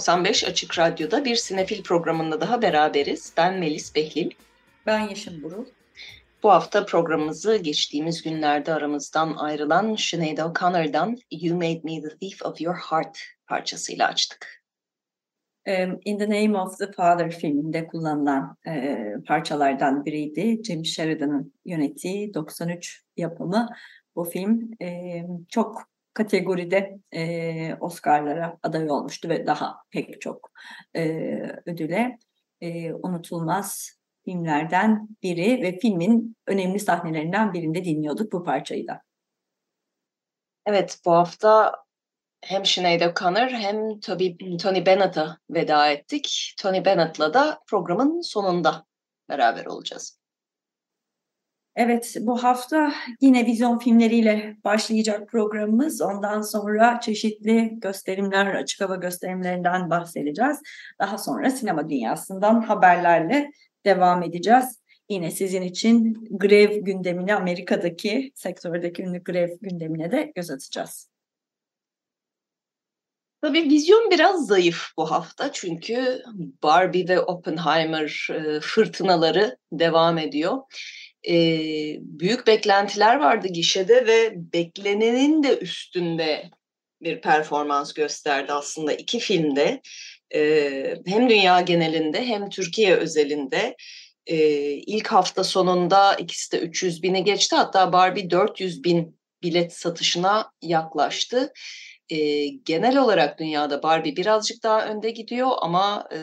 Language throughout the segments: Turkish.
95 Açık Radyo'da bir sinefil programında daha beraberiz. Ben Melis Behlil. Ben Yeşim Burul. Bu hafta programımızı geçtiğimiz günlerde aramızdan ayrılan Sinead O'Connor'dan You Made Me the Thief of Your Heart parçasıyla açtık. In the Name of the Father filminde kullanılan e, parçalardan biriydi. James Sheridan'ın yönettiği 93 yapımı bu film e, çok kategoride e, Oscar'lara aday olmuştu ve daha pek çok e, ödüle e, unutulmaz filmlerden biri ve filmin önemli sahnelerinden birinde dinliyorduk bu parçayı da. Evet bu hafta hem Sinead O'Connor hem tabii Tony Bennett'a veda ettik. Tony Bennett'la da programın sonunda beraber olacağız. Evet, bu hafta yine vizyon filmleriyle başlayacak programımız. Ondan sonra çeşitli gösterimler, açık hava gösterimlerinden bahsedeceğiz. Daha sonra sinema dünyasından haberlerle devam edeceğiz. Yine sizin için grev gündemine, Amerika'daki sektördeki ünlü grev gündemine de göz atacağız. Tabii vizyon biraz zayıf bu hafta çünkü Barbie ve Oppenheimer fırtınaları devam ediyor e, büyük beklentiler vardı gişede ve beklenenin de üstünde bir performans gösterdi aslında iki filmde. E, hem dünya genelinde hem Türkiye özelinde. E, ilk hafta sonunda ikisi de 300 bini geçti. Hatta Barbie 400 bin bilet satışına yaklaştı. E, genel olarak dünyada Barbie birazcık daha önde gidiyor ama e,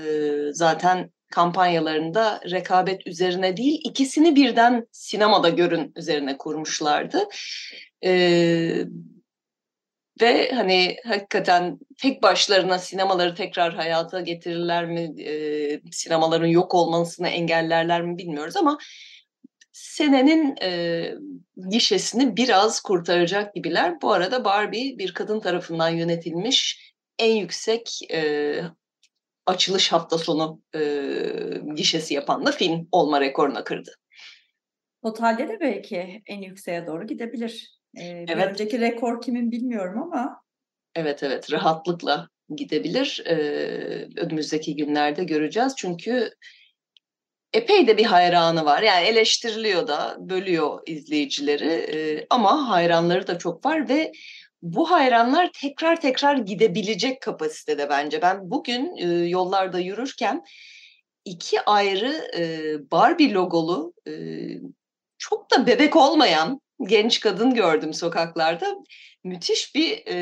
zaten kampanyalarında rekabet üzerine değil, ikisini birden sinemada görün üzerine kurmuşlardı. Ee, ve hani hakikaten tek başlarına sinemaları tekrar hayata getirirler mi, e, sinemaların yok olmasını engellerler mi bilmiyoruz ama senenin e, gişesini biraz kurtaracak gibiler. Bu arada Barbie bir kadın tarafından yönetilmiş en yüksek e, açılış hafta sonu e, gişesi yapan da film olma rekoruna kırdı. Totalde de belki en yükseğe doğru gidebilir. Ee, evet. Önceki rekor kimin bilmiyorum ama. Evet evet rahatlıkla gidebilir. Ee, önümüzdeki günlerde göreceğiz. Çünkü epey de bir hayranı var. Yani eleştiriliyor da, bölüyor izleyicileri ee, ama hayranları da çok var ve bu hayranlar tekrar tekrar gidebilecek kapasitede bence. Ben bugün e, yollarda yürürken iki ayrı e, Barbie logolu e, çok da bebek olmayan genç kadın gördüm sokaklarda. Müthiş bir e,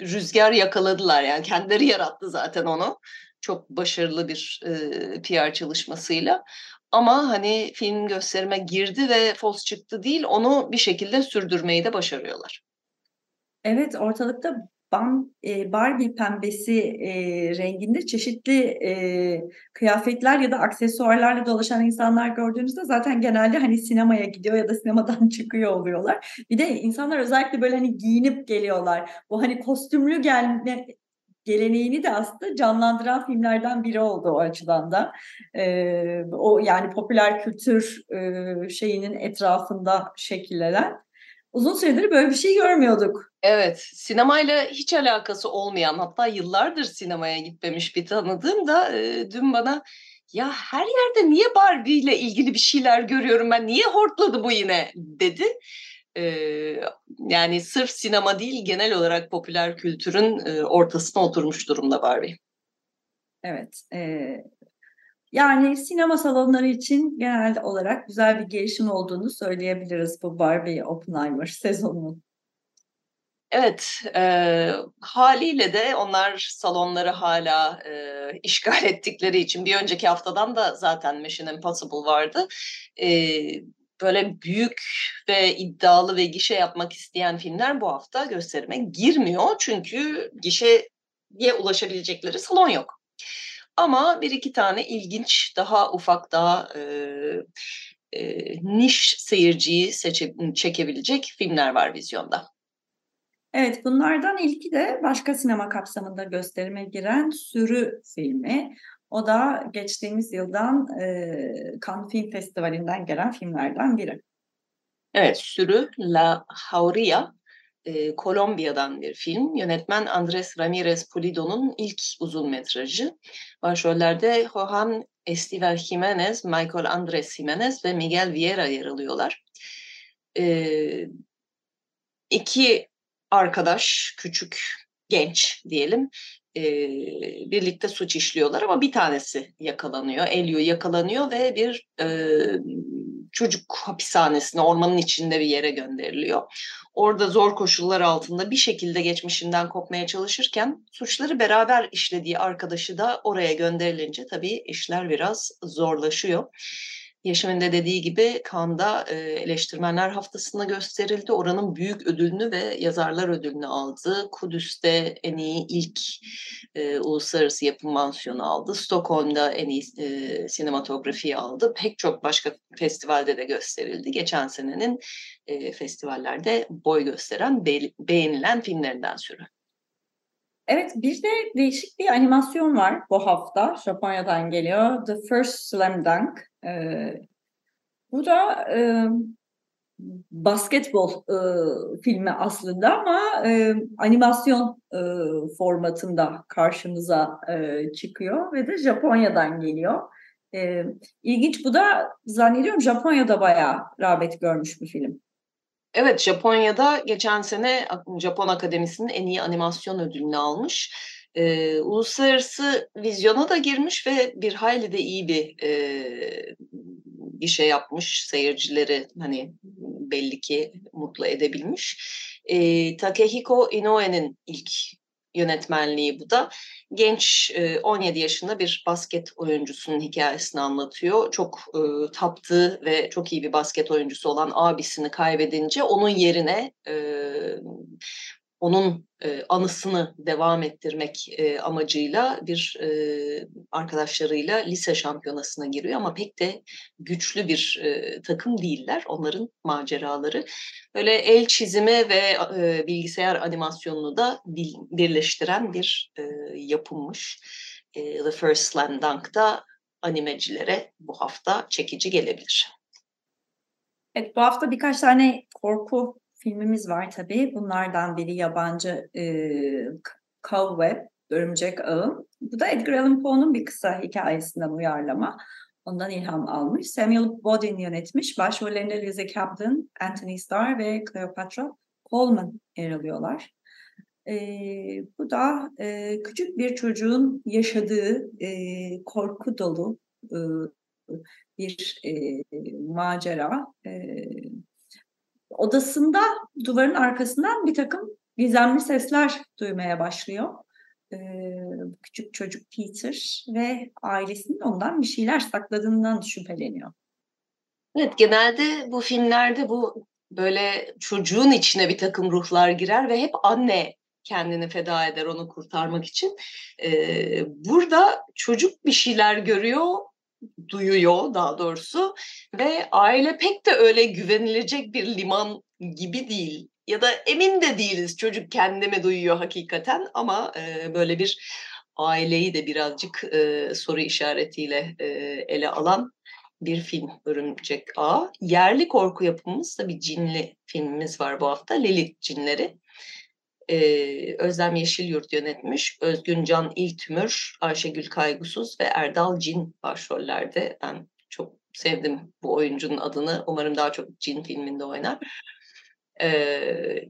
rüzgar yakaladılar yani kendileri yarattı zaten onu. Çok başarılı bir e, PR çalışmasıyla. Ama hani film gösterime girdi ve fos çıktı değil onu bir şekilde sürdürmeyi de başarıyorlar. Evet, ortalıkta bam, eee, Barbie pembesi, eee, renginde çeşitli, eee, kıyafetler ya da aksesuarlarla dolaşan insanlar gördüğünüzde zaten genelde, hani, sinemaya gidiyor ya da sinemadan çıkıyor oluyorlar. Bir de insanlar özellikle, böyle, hani, giyinip geliyorlar. Bu, hani, kostümlü gelme geleneğini de aslında canlandıran filmlerden biri oldu o açıdan da. Eee, o, yani, popüler kültür, eee, şeyinin etrafında şekillenen. Uzun süredir böyle bir şey görmüyorduk. Evet, sinemayla hiç alakası olmayan hatta yıllardır sinemaya gitmemiş bir tanıdığım da e, dün bana ya her yerde niye Barbie ile ilgili bir şeyler görüyorum ben niye hortladı bu yine dedi. Ee, yani sırf sinema değil genel olarak popüler kültürün e, ortasına oturmuş durumda Barbie. Evet, e, yani sinema salonları için genel olarak güzel bir gelişim olduğunu söyleyebiliriz bu Barbie Oppenheimer sezonunun. Evet, e, haliyle de onlar salonları hala e, işgal ettikleri için bir önceki haftadan da zaten Mission Impossible vardı. E, böyle büyük ve iddialı ve gişe yapmak isteyen filmler bu hafta gösterime girmiyor. Çünkü gişe diye ulaşabilecekleri salon yok. Ama bir iki tane ilginç, daha ufak, daha e, e, niş seyirciyi seçe, çekebilecek filmler var vizyonda. Evet, bunlardan ilki de başka sinema kapsamında gösterime giren Sürü filmi. O da geçtiğimiz yıldan e, Cannes Film Festivali'nden gelen filmlerden biri. Evet, Sürü La Jauría e, Kolombiya'dan bir film. Yönetmen Andres Ramirez Pulido'nun ilk uzun metrajı. Başrollerde Johan Estival Jimenez, Michael Andres Jimenez ve Miguel Vieira yer alıyorlar. E, iki arkadaş, küçük, genç diyelim, e, birlikte suç işliyorlar ama bir tanesi yakalanıyor. Elio yakalanıyor ve bir e, çocuk hapishanesine, ormanın içinde bir yere gönderiliyor. Orada zor koşullar altında bir şekilde geçmişinden kopmaya çalışırken suçları beraber işlediği arkadaşı da oraya gönderilince tabii işler biraz zorlaşıyor. Yeşim'in de dediği gibi Kanda e, eleştirmenler haftasında gösterildi. Oranın büyük ödülünü ve yazarlar ödülünü aldı. Kudüs'te en iyi ilk e, uluslararası yapım mansiyonu aldı. Stockholm'da en iyi e, sinematografiyi aldı. Pek çok başka festivalde de gösterildi. Geçen senenin e, festivallerde boy gösteren, be, beğenilen filmlerinden sürü. Evet, bir de değişik bir animasyon var bu hafta. Japonya'dan geliyor. The First Slam Dunk. Ee, bu da e, basketbol e, filmi aslında ama e, animasyon e, formatında karşımıza e, çıkıyor ve de Japonya'dan geliyor. E, ilginç bu da zannediyorum Japonya'da bayağı rağbet görmüş bir film. Evet, Japonya'da geçen sene Japon Akademisi'nin en iyi animasyon ödülünü almış. Ee, uluslararası vizyona da girmiş ve bir hayli de iyi bir e, bir şey yapmış seyircileri hani belli ki mutlu edebilmiş. E, Takehiko Inoue'nin ilk yönetmenliği bu da. Genç 17 yaşında bir basket oyuncusunun hikayesini anlatıyor. Çok e, taptığı ve çok iyi bir basket oyuncusu olan abisini kaybedince onun yerine e, onun e, anısını devam ettirmek e, amacıyla bir e, arkadaşlarıyla lise şampiyonasına giriyor ama pek de güçlü bir e, takım değiller onların maceraları. Böyle el çizimi ve e, bilgisayar animasyonunu da bil, birleştiren bir e, yapımmış. E, The First Slam Dunk da animecilere bu hafta çekici gelebilir. Evet bu hafta birkaç tane korku filmimiz var tabii. Bunlardan biri yabancı e, Cobweb, Örümcek Ağı. Bu da Edgar Allan Poe'nun bir kısa hikayesinden uyarlama. Ondan ilham almış. Samuel Bodin yönetmiş. Başrollerinde Lizzie Caplan, Anthony Starr ve Cleopatra Coleman yer alıyorlar. E, bu da e, küçük bir çocuğun yaşadığı e, korku dolu e, bir e, macera. E, odasında duvarın arkasından bir takım gizemli sesler duymaya başlıyor. Ee, küçük çocuk Peter ve ailesinin ondan bir şeyler sakladığından şüpheleniyor. Evet genelde bu filmlerde bu böyle çocuğun içine bir takım ruhlar girer ve hep anne kendini feda eder onu kurtarmak için. Ee, burada çocuk bir şeyler görüyor duyuyor daha doğrusu ve aile pek de öyle güvenilecek bir liman gibi değil ya da emin de değiliz çocuk kendime duyuyor hakikaten ama e, böyle bir aileyi de birazcık e, soru işaretiyle e, ele alan bir film Örümcek A. Yerli korku yapımımız da bir cinli filmimiz var bu hafta. Lilith Cinleri e, Özlem Yeşilyurt yönetmiş. Özgün Can İltümür, Ayşegül Kaygusuz ve Erdal Cin başrollerde. Ben çok sevdim bu oyuncunun adını. Umarım daha çok Cin filminde oynar. Ee,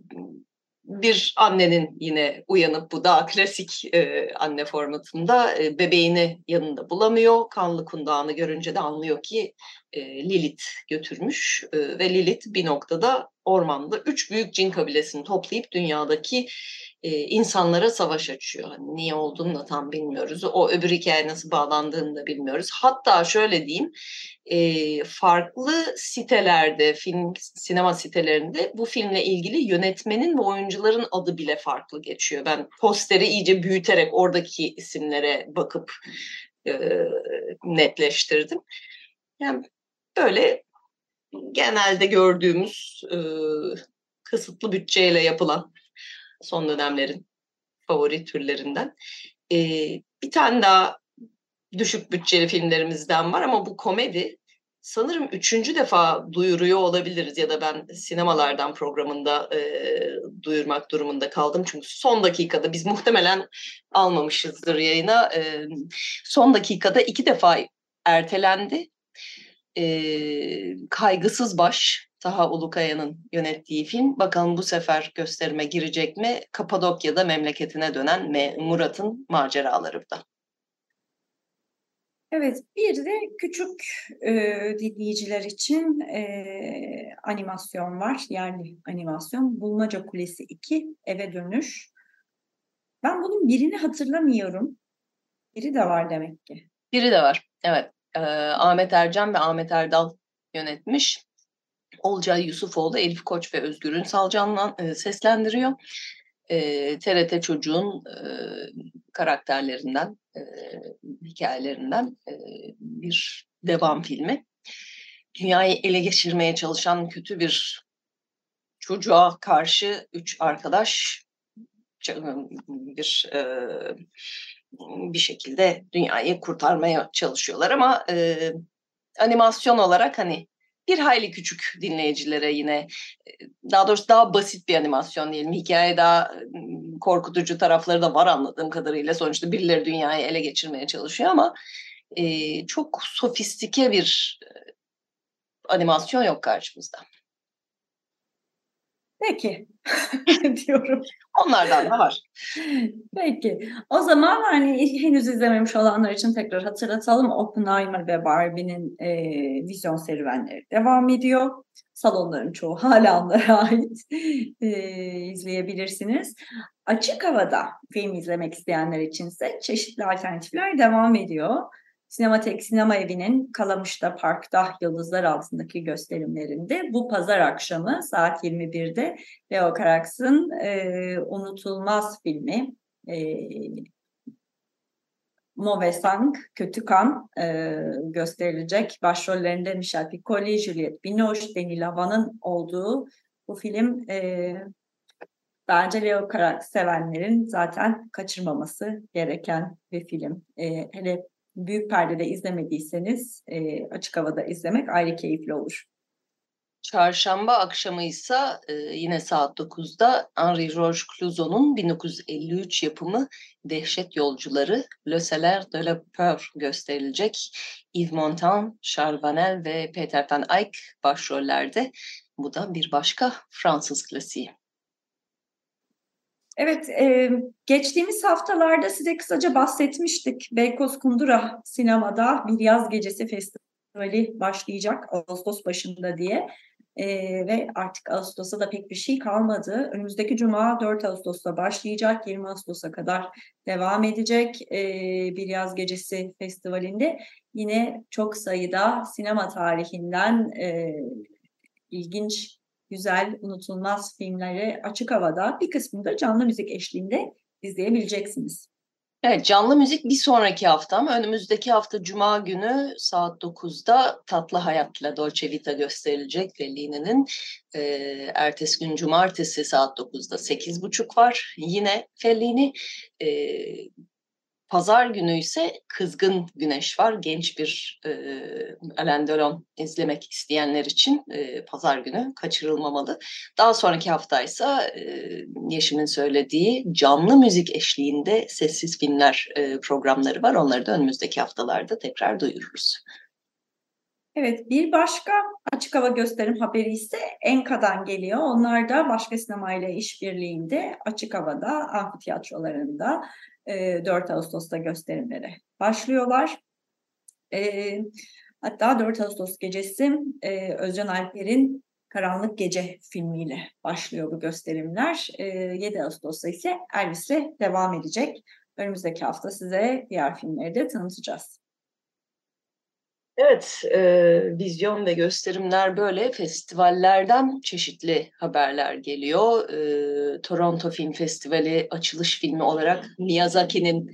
bir annenin yine uyanıp bu daha klasik e, anne formatında e, bebeğini yanında bulamıyor. Kanlı kundağını görünce de anlıyor ki e, Lilith götürmüş e, ve Lilith bir noktada ormanda üç büyük cin kabilesini toplayıp dünyadaki e, insanlara savaş açıyor. Hani niye olduğunu da tam bilmiyoruz. O öbür hikaye nasıl bağlandığını da bilmiyoruz. Hatta şöyle diyeyim, e, farklı sitelerde, film sinema sitelerinde bu filmle ilgili yönetmenin ve oyuncuların adı bile farklı geçiyor. Ben posteri iyice büyüterek oradaki isimlere bakıp e, netleştirdim. Yani böyle genelde gördüğümüz e, kısıtlı bütçeyle yapılan son dönemlerin favori türlerinden. E, bir tane daha düşük bütçeli filmlerimizden var ama bu komedi sanırım üçüncü defa duyuruyor olabiliriz ya da ben sinemalardan programında e, duyurmak durumunda kaldım. Çünkü son dakikada biz muhtemelen almamışızdır yayına. E, son dakikada iki defa ertelendi. E, Kaygısız Baş, Taha Ulukaya'nın yönettiği film. Bakalım bu sefer gösterime girecek mi? Kapadokya'da memleketine dönen Murat'ın maceraları da. Evet, bir de küçük e, dinleyiciler için e, animasyon var. Yani animasyon Bulmaca Kulesi 2 Eve Dönüş. Ben bunun birini hatırlamıyorum. Biri de var demek ki. Biri de var, evet. Ee, Ahmet Ercan ve Ahmet Erdal yönetmiş. Olcay Yusufoğlu, Elif Koç ve Özgür Ünsal Can'la e, seslendiriyor. E, TRT Çocuğun e, karakterlerinden, e, hikayelerinden e, bir devam filmi. Dünyayı ele geçirmeye çalışan kötü bir çocuğa karşı üç arkadaş bir e, bir şekilde dünyayı kurtarmaya çalışıyorlar ama e, animasyon olarak hani bir hayli küçük dinleyicilere yine daha doğrusu daha basit bir animasyon diyelim. Hikaye daha korkutucu tarafları da var anladığım kadarıyla. Sonuçta birileri dünyayı ele geçirmeye çalışıyor ama e, çok sofistike bir animasyon yok karşımızda. Peki diyorum. Onlardan da var. Peki. O zaman hani henüz izlememiş olanlar için tekrar hatırlatalım. Oppenheimer ve Barbie'nin e, vizyon serüvenleri devam ediyor. Salonların çoğu hala onlara ait. E, izleyebilirsiniz. Açık havada film izlemek isteyenler içinse çeşitli alternatifler devam ediyor. Sinematek Sinema Evi'nin Kalamış'ta Park'ta Yıldızlar Altındaki gösterimlerinde bu pazar akşamı saat 21'de Leo Carax'ın e, unutulmaz filmi e, Mauvais Sang, Kötü Kan e, gösterilecek. Başrollerinde Michel Piccoli, Juliette Binoche, Denis Lavan'ın olduğu bu film e, bence Leo Carax sevenlerin zaten kaçırmaması gereken bir film. E, hele büyük perdede izlemediyseniz e, açık havada izlemek ayrı keyifli olur. Çarşamba akşamı ise e, yine saat 9'da Henri Georges Clouzot'un 1953 yapımı Dehşet Yolcuları Le Salaire de la Peur gösterilecek. Yves Montand, Charles Vanel ve Peter Van Eyck başrollerde. Bu da bir başka Fransız klasiği. Evet, e, geçtiğimiz haftalarda size kısaca bahsetmiştik. Beykoz Kundura sinemada bir yaz gecesi festivali başlayacak Ağustos başında diye. E, ve artık Ağustos'ta da pek bir şey kalmadı. Önümüzdeki Cuma 4 Ağustos'ta başlayacak, 20 Ağustos'a kadar devam edecek e, bir yaz gecesi festivalinde. Yine çok sayıda sinema tarihinden e, ilginç güzel, unutulmaz filmleri açık havada bir kısmını da canlı müzik eşliğinde izleyebileceksiniz. Evet canlı müzik bir sonraki hafta ama önümüzdeki hafta Cuma günü saat 9'da Tatlı Hayat'la Dolce Vita gösterilecek Fellini'nin e, ertesi gün Cumartesi saat 9'da 8.30 var. Yine Fellini e, Pazar günü ise Kızgın Güneş var. Genç bir e, Alain Delon izlemek isteyenler için e, pazar günü kaçırılmamalı. Daha sonraki hafta ise Yeşim'in söylediği canlı müzik eşliğinde sessiz filmler e, programları var. Onları da önümüzdeki haftalarda tekrar duyururuz. Evet, bir başka açık hava gösterim haberi ise Enka'dan geliyor. Onlar da başka sinemayla işbirliğinde açık havada, amfitiyatrolarında 4 Ağustos'ta gösterimlere başlıyorlar. hatta 4 Ağustos gecesi Özcan Alper'in Karanlık Gece filmiyle başlıyor bu gösterimler. 7 Ağustos'ta ise Elvis'le devam edecek. Önümüzdeki hafta size diğer filmleri de tanıtacağız. Evet, e, vizyon ve gösterimler böyle. Festivallerden çeşitli haberler geliyor. E, Toronto Film Festivali açılış filmi olarak Miyazaki'nin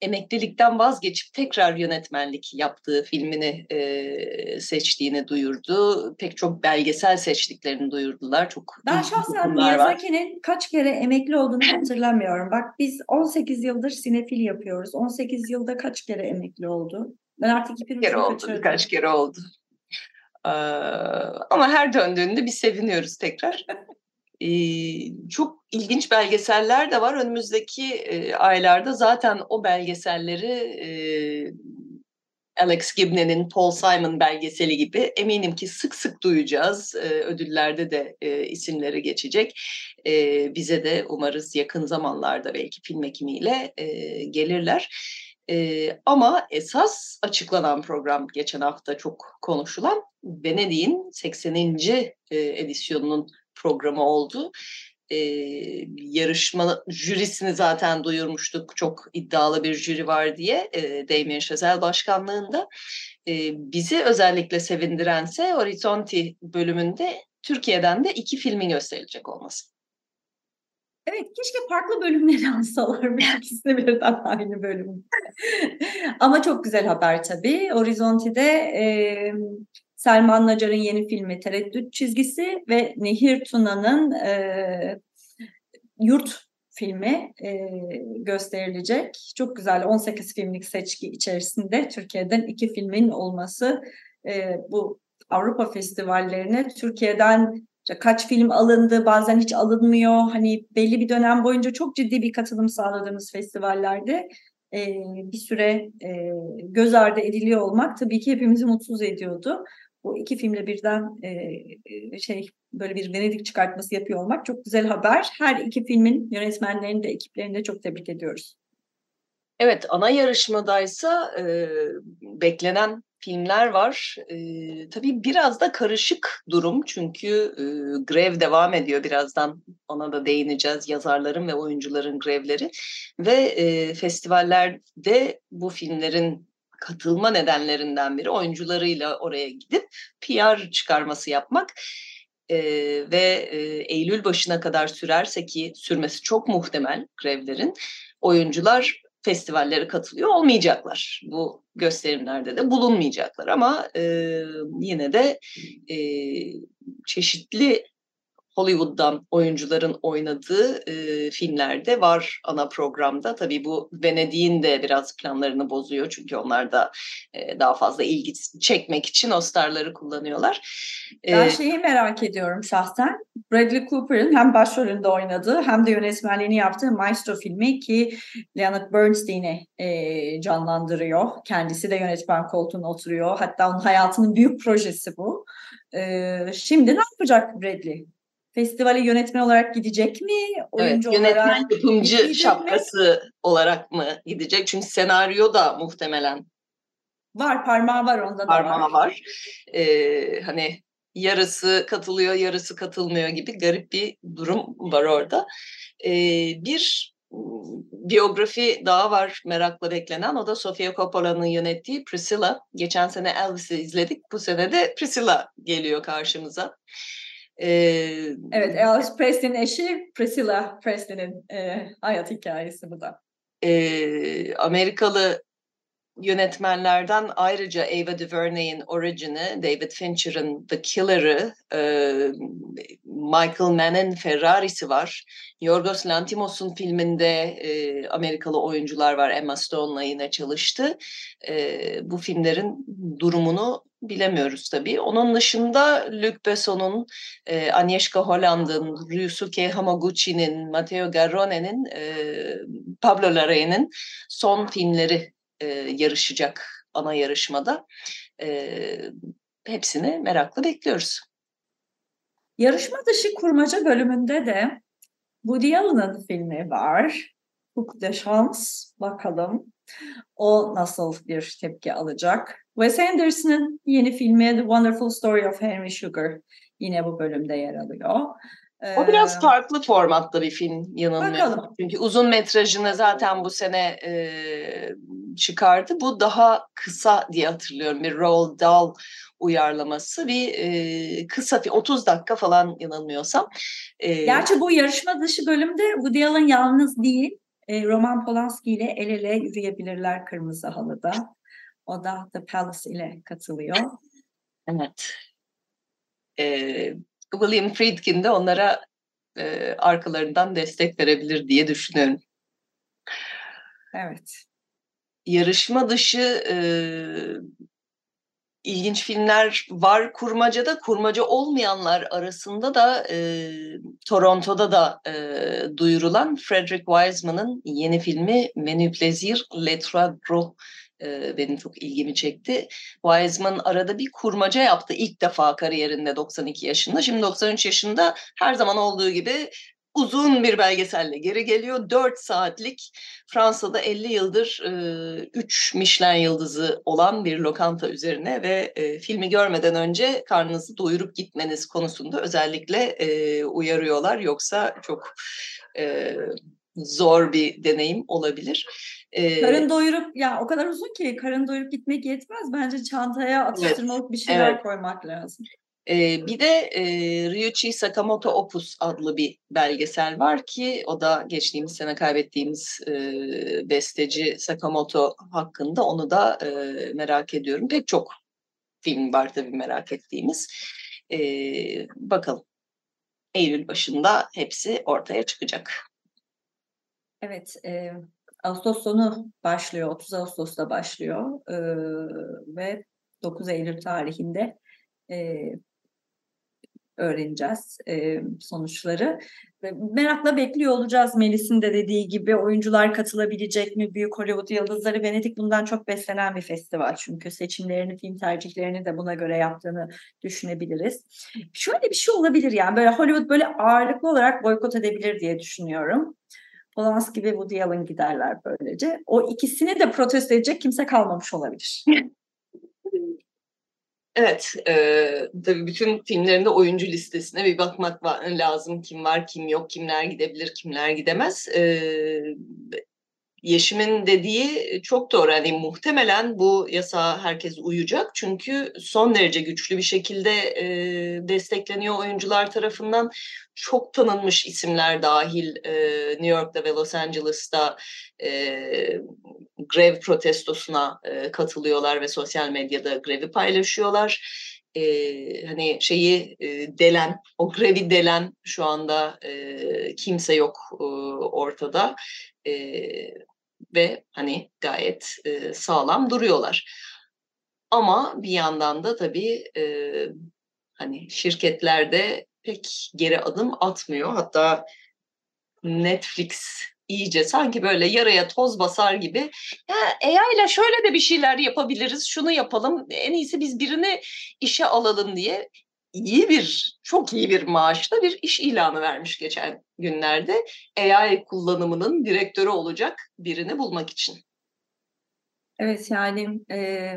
emeklilikten vazgeçip tekrar yönetmenlik yaptığı filmini e, seçtiğini duyurdu. Pek çok belgesel seçtiklerini duyurdular. Çok ben şahsen Miyazaki'nin kaç kere emekli olduğunu hatırlamıyorum. Bak biz 18 yıldır sinefil yapıyoruz. 18 yılda kaç kere emekli oldu? Ben artık ipi kere oldu, kaçırdım. birkaç kere oldu. Ee, ama her döndüğünde bir seviniyoruz tekrar. Ee, çok ilginç belgeseller de var. Önümüzdeki e, aylarda zaten o belgeselleri e, Alex Gibney'nin Paul Simon belgeseli gibi eminim ki sık sık duyacağız. E, ödüllerde de e, isimleri geçecek. E, bize de umarız yakın zamanlarda belki film ekimiyle e, gelirler. E, ama esas açıklanan program geçen hafta çok konuşulan Venedik'in 80. E, edisyonunun programı oldu. E, yarışma jürisini zaten duyurmuştuk. Çok iddialı bir jüri var diye e, Damien Chazelle başkanlığında. E, bizi özellikle sevindirense Horizonti bölümünde Türkiye'den de iki filmin gösterilecek olması. Evet, keşke farklı bölümleri alsalarmış ikisi de birden aynı bölüm. Ama çok güzel haber tabii. Horizonti'de e, Selman Nacar'ın yeni filmi Tereddüt Çizgisi ve Nehir Tuna'nın e, Yurt filmi e, gösterilecek. Çok güzel 18 filmlik seçki içerisinde Türkiye'den iki filmin olması e, bu Avrupa festivallerine Türkiye'den kaç film alındı, bazen hiç alınmıyor. Hani belli bir dönem boyunca çok ciddi bir katılım sağladığımız festivallerde e, bir süre e, göz ardı ediliyor olmak tabii ki hepimizi mutsuz ediyordu. Bu iki filmle birden e, şey böyle bir Venedik çıkartması yapıyor olmak çok güzel haber. Her iki filmin yönetmenlerini de ekiplerini de çok tebrik ediyoruz. Evet, ana yarışmadaysa e, beklenen filmler var. E, tabii biraz da karışık durum çünkü e, grev devam ediyor. Birazdan ona da değineceğiz. Yazarların ve oyuncuların grevleri. Ve e, festivallerde bu filmlerin katılma nedenlerinden biri oyuncularıyla oraya gidip PR çıkarması yapmak. Ee, ve e, Eylül başına kadar sürerse ki sürmesi çok muhtemel grevlerin oyuncular festivallere katılıyor olmayacaklar. Bu gösterimlerde de bulunmayacaklar ama e, yine de e, çeşitli Hollywood'dan oyuncuların oynadığı e, filmlerde var ana programda. Tabii bu Venedik'in de biraz planlarını bozuyor çünkü onlar da e, daha fazla ilgi çekmek için o starları kullanıyorlar. Ben şeyi merak ediyorum şahsen. Bradley Cooper'ın hem başrolünde oynadığı hem de yönetmenliğini yaptığı Maestro filmi ki Leonard Bernstein'i e, canlandırıyor. Kendisi de yönetmen koltuğuna oturuyor. Hatta onun hayatının büyük projesi bu. E, şimdi ne yapacak Bradley? Festivale yönetmen olarak gidecek mi? Oyuncu evet, yönetmen olarak yapımcı şapkası mi? olarak mı gidecek? Çünkü senaryo da muhtemelen var parmağı var onda da parmağı var. var. Ee, hani yarısı katılıyor yarısı katılmıyor gibi garip bir durum var orada. Ee, bir biyografi daha var merakla beklenen. O da Sofia Coppola'nın yönettiği Priscilla. Geçen sene Elvis'i izledik. Bu sene de Priscilla geliyor karşımıza. Ee, evet, Elvis Presley'nin eşi Priscilla Presley'nin e, hayat hikayesi bu da. E, Amerikalı yönetmenlerden ayrıca Ava DuVernay'in Origin'i, David Fincher'ın The Killer'ı, e, Michael Mann'in Ferrari'si var. Yorgos Lanthimos'un filminde e, Amerikalı oyuncular var. Emma Stone'la yine çalıştı. E, bu filmlerin durumunu bilemiyoruz tabii. Onun dışında Luc Besson'un, e, Agnieszka Holland'ın, Ryusuke Hamaguchi'nin, Matteo Garrone'nin, e, Pablo Larraín'in son filmleri e, yarışacak ana yarışmada. E, hepsini merakla bekliyoruz. Yarışma dışı kurmaca bölümünde de Woody Allen'ın filmi var. Hook de Chance. Bakalım O nasıl bir tepki alacak? Wes Anderson'ın yeni filmi The Wonderful Story of Henry Sugar yine bu bölümde yer alıyor. O biraz farklı formatta bir film yanılmıyorsam. Bakalım. Çünkü uzun metrajını zaten bu sene e, çıkardı. Bu daha kısa diye hatırlıyorum. Bir Roald Dahl uyarlaması. Bir e, kısa, 30 dakika falan yanılmıyorsam. E, Gerçi bu yarışma dışı bölümde Woody Allen yalnız değil. E, Roman Polanski ile el ele yürüyebilirler Kırmızı Halı'da. O da The Palace ile katılıyor. Evet. Ee, William Friedkin de onlara e, arkalarından destek verebilir diye düşünüyorum. Evet. Yarışma dışı e, ilginç filmler var kurmacada. Kurmaca olmayanlar arasında da e, Toronto'da da e, duyurulan Frederick Wiseman'ın yeni filmi Menü Plaisir Le Trois e, benim çok ilgimi çekti. Wiseman arada bir kurmaca yaptı ilk defa kariyerinde 92 yaşında. Şimdi 93 yaşında her zaman olduğu gibi uzun bir belgeselle geri geliyor. 4 saatlik Fransa'da 50 yıldır 3 e, Michelin yıldızı olan bir lokanta üzerine ve e, filmi görmeden önce karnınızı doyurup gitmeniz konusunda özellikle e, uyarıyorlar. Yoksa çok e, zor bir deneyim olabilir. Ee, karın doyurup ya o kadar uzun ki karın doyurup gitmek yetmez. Bence çantaya atıştırmalık evet, bir şeyler evet. koymak lazım. Ee, bir de e, Ryuichi Sakamoto Opus adlı bir belgesel var ki o da geçtiğimiz sene kaybettiğimiz e, besteci Sakamoto hakkında onu da e, merak ediyorum. Pek çok film var tabii merak ettiğimiz. E, bakalım. Eylül başında hepsi ortaya çıkacak. Evet, e, Ağustos sonu başlıyor, 30 Ağustos'ta başlıyor e, ve 9 Eylül tarihinde e, öğreneceğiz e, sonuçları. Merakla bekliyor olacağız Melis'in de dediği gibi oyuncular katılabilecek mi? Büyük Hollywood yıldızları Venedik bundan çok beslenen bir festival çünkü seçimlerini, film tercihlerini de buna göre yaptığını düşünebiliriz. Şöyle bir şey olabilir yani böyle Hollywood böyle ağırlıklı olarak boykot edebilir diye düşünüyorum. Polanski ve Woody Allen giderler böylece. O ikisini de protesto edecek kimse kalmamış olabilir. Evet, e, tabii bütün filmlerinde oyuncu listesine bir bakmak lazım. Kim var, kim yok, kimler gidebilir, kimler gidemez. E, Yeşim'in dediği çok doğru. Yani muhtemelen bu yasa herkes uyacak. Çünkü son derece güçlü bir şekilde e, destekleniyor oyuncular tarafından. Çok tanınmış isimler dahil e, New York'ta ve Los Angeles'ta e, grev protestosuna e, katılıyorlar ve sosyal medyada grevi paylaşıyorlar. Ee, hani şeyi e, delen, o grevi delen şu anda e, kimse yok e, ortada. E, ve hani gayet e, sağlam duruyorlar. Ama bir yandan da tabii e, hani şirketlerde pek geri adım atmıyor. Hatta Netflix iyice sanki böyle yaraya toz basar gibi ya ile şöyle de bir şeyler yapabiliriz, şunu yapalım, en iyisi biz birini işe alalım diye iyi bir, çok iyi bir maaşla bir iş ilanı vermiş geçen günlerde. AI kullanımının direktörü olacak birini bulmak için. Evet yani e,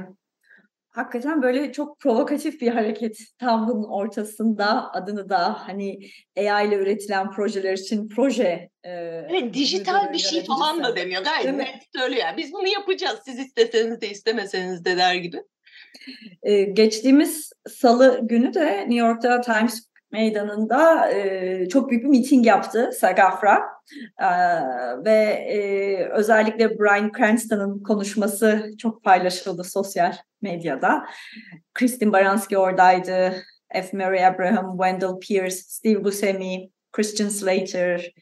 hakikaten böyle çok provokatif bir hareket. Tam bunun ortasında adını da hani AI ile üretilen projeler için proje. E, evet dijital bir şey falan da demiyor. Gayet net söylüyor. Yani biz bunu yapacağız. Siz isteseniz de istemeseniz de der gibi. Ee, geçtiğimiz salı günü de New York'ta Times Meydanı'nda e, çok büyük bir miting yaptı SAG-AFTRA e, ve e, özellikle Brian Cranston'ın konuşması çok paylaşıldı sosyal medyada. Kristin Baranski oradaydı, F. Mary Abraham, Wendell Pierce, Steve Buscemi, Christian Slater,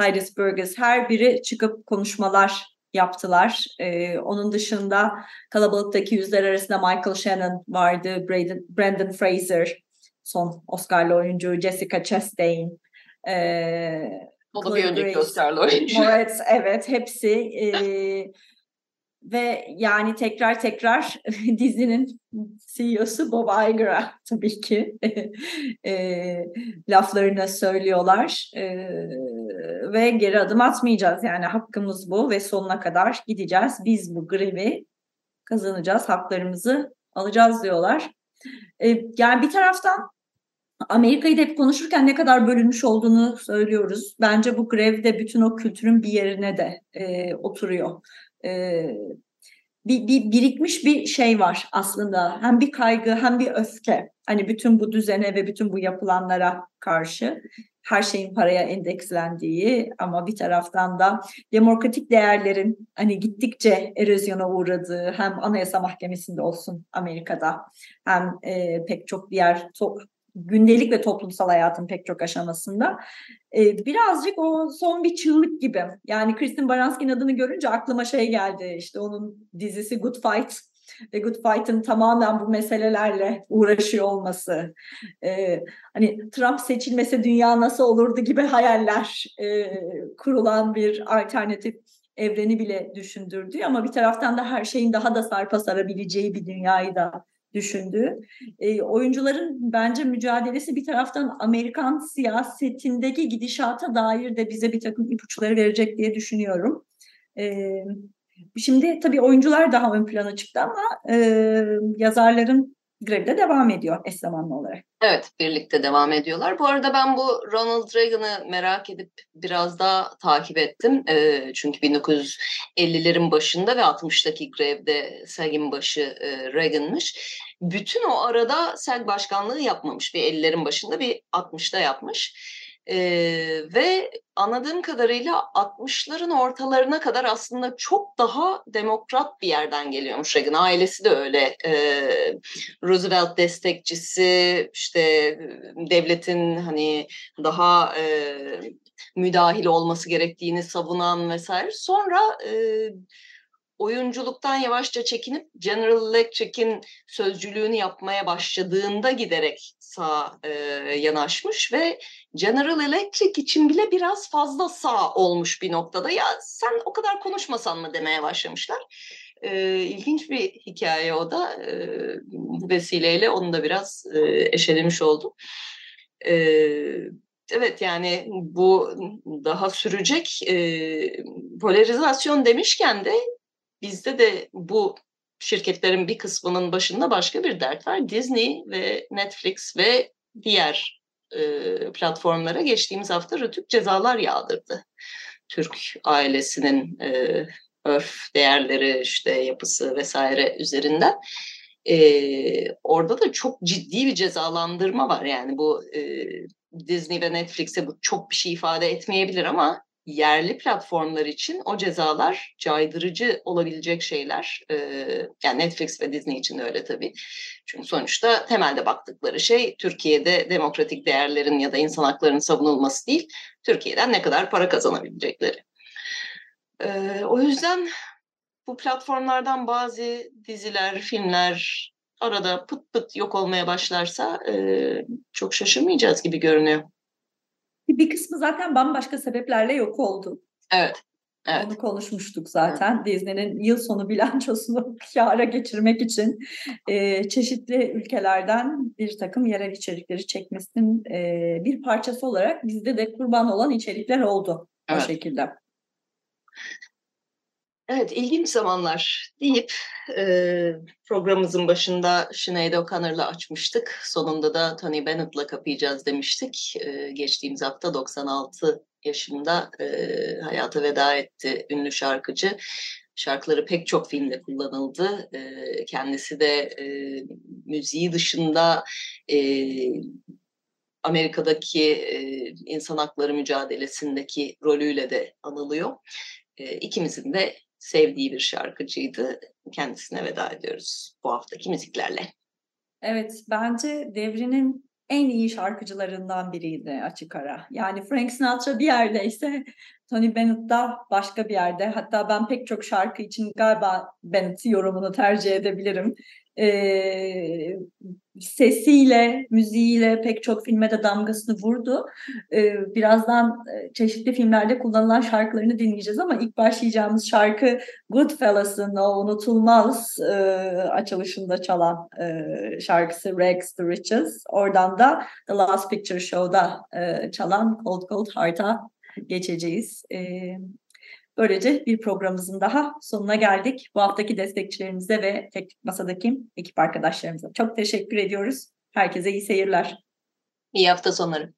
Titus Burgess her biri çıkıp konuşmalar yaptılar. Ee, onun dışında kalabalıktaki yüzler arasında Michael Shannon vardı, Brandon, Brandon Fraser, son Oscar'lı oyuncu Jessica Chastain. Ee, o da bir önceki Oscar'lı oyuncu. Evet, evet hepsi. E, ve yani tekrar tekrar dizinin CEO'su Bob Iger'a tabii ki e, laflarını söylüyorlar e, ve geri adım atmayacağız yani hakkımız bu ve sonuna kadar gideceğiz biz bu grevi kazanacağız haklarımızı alacağız diyorlar. E, yani bir taraftan Amerika'yı da hep konuşurken ne kadar bölünmüş olduğunu söylüyoruz. Bence bu grev de bütün o kültürün bir yerine de e, oturuyor. E, bir, bir birikmiş bir şey var aslında. Hem bir kaygı hem bir öfke. Hani bütün bu düzene ve bütün bu yapılanlara karşı her şeyin paraya endekslendiği ama bir taraftan da demokratik değerlerin hani gittikçe erozyona uğradığı hem Anayasa Mahkemesi'nde olsun Amerika'da hem e, pek çok diğer to- gündelik ve toplumsal hayatın pek çok aşamasında. Ee, birazcık o son bir çığlık gibi. Yani Kristin Baranski'nin adını görünce aklıma şey geldi. İşte onun dizisi Good Fight ve Good Fight'ın tamamen bu meselelerle uğraşıyor olması. Ee, hani Trump seçilmese dünya nasıl olurdu gibi hayaller e, kurulan bir alternatif evreni bile düşündürdü ama bir taraftan da her şeyin daha da sarpa sarabileceği bir dünyayı da düşündüğü. E, oyuncuların bence mücadelesi bir taraftan Amerikan siyasetindeki gidişata dair de bize bir takım ipuçları verecek diye düşünüyorum. E, şimdi tabii oyuncular daha ön plana çıktı ama e, yazarların grevi de devam ediyor eş zamanlı olarak. Evet, birlikte devam ediyorlar. Bu arada ben bu Ronald Reagan'ı merak edip biraz daha takip ettim. E, çünkü 1950'lerin başında ve 60'taki grevde SAG'in başı e, Reagan'mış. Bütün o arada SAG başkanlığı yapmamış. Bir 50'lerin başında bir 60'da yapmış. E, ve anladığım kadarıyla 60'ların ortalarına kadar aslında çok daha demokrat bir yerden geliyormuş Reagan. Ailesi de öyle. E, Roosevelt destekçisi, işte devletin hani daha e, müdahil olması gerektiğini savunan vesaire. Sonra e, oyunculuktan yavaşça çekinip General Electric'in sözcülüğünü yapmaya başladığında giderek sağ e, yanaşmış ve General Electric için bile biraz fazla sağ olmuş bir noktada. Ya sen o kadar konuşmasan mı demeye başlamışlar. E, ilginç bir hikaye o da. E, bu vesileyle onu da biraz e, eşelemiş oldum. E, evet yani bu daha sürecek e, polarizasyon demişken de bizde de bu şirketlerin bir kısmının başında başka bir dert var. Disney ve Netflix ve diğer e, platformlara geçtiğimiz hafta rütük cezalar yağdırdı. Türk ailesinin e, örf değerleri işte yapısı vesaire üzerinden. E, orada da çok ciddi bir cezalandırma var yani bu e, Disney ve Netflix'e bu çok bir şey ifade etmeyebilir ama yerli platformlar için o cezalar caydırıcı olabilecek şeyler. Ee, yani Netflix ve Disney için de öyle tabii. Çünkü sonuçta temelde baktıkları şey Türkiye'de demokratik değerlerin ya da insan haklarının savunulması değil, Türkiye'den ne kadar para kazanabilecekleri. Ee, o yüzden bu platformlardan bazı diziler, filmler arada pıt pıt yok olmaya başlarsa e, çok şaşırmayacağız gibi görünüyor. Bir kısmı zaten bambaşka sebeplerle yok oldu. Evet. Evet. Onu konuşmuştuk zaten. Evet. Disney'nin yıl sonu bilançosunu kâra geçirmek için e, çeşitli ülkelerden bir takım yerel içerikleri çekmesinin e, bir parçası olarak bizde de kurban olan içerikler oldu evet. o şekilde. Evet, ilginç zamanlar deyip e, programımızın başında Sinead O'Connor'la açmıştık. Sonunda da Tony Bennett'la kapayacağız demiştik. E, geçtiğimiz hafta 96 yaşında e, hayata veda etti ünlü şarkıcı. Şarkıları pek çok filmde kullanıldı. E, kendisi de e, müziği dışında e, Amerika'daki e, insan hakları mücadelesindeki rolüyle de anılıyor. E, ikimizin de sevdiği bir şarkıcıydı. Kendisine veda ediyoruz bu haftaki müziklerle. Evet, bence devrinin en iyi şarkıcılarından biriydi açık ara. Yani Frank Sinatra bir yerdeyse Tony Bennett da başka bir yerde. Hatta ben pek çok şarkı için galiba Bennett'i yorumunu tercih edebilirim. E, sesiyle, müziğiyle pek çok filme de damgasını vurdu. E, birazdan çeşitli filmlerde kullanılan şarkılarını dinleyeceğiz ama ilk başlayacağımız şarkı Goodfellas'ın o unutulmaz e, açılışında çalan e, şarkısı Rags to Riches. Oradan da The Last Picture Show'da e, çalan Cold Cold Heart'a geçeceğiz. E, Böylece bir programımızın daha sonuna geldik. Bu haftaki destekçilerimize ve teknik masadaki ekip arkadaşlarımıza çok teşekkür ediyoruz. Herkese iyi seyirler. İyi hafta sonları.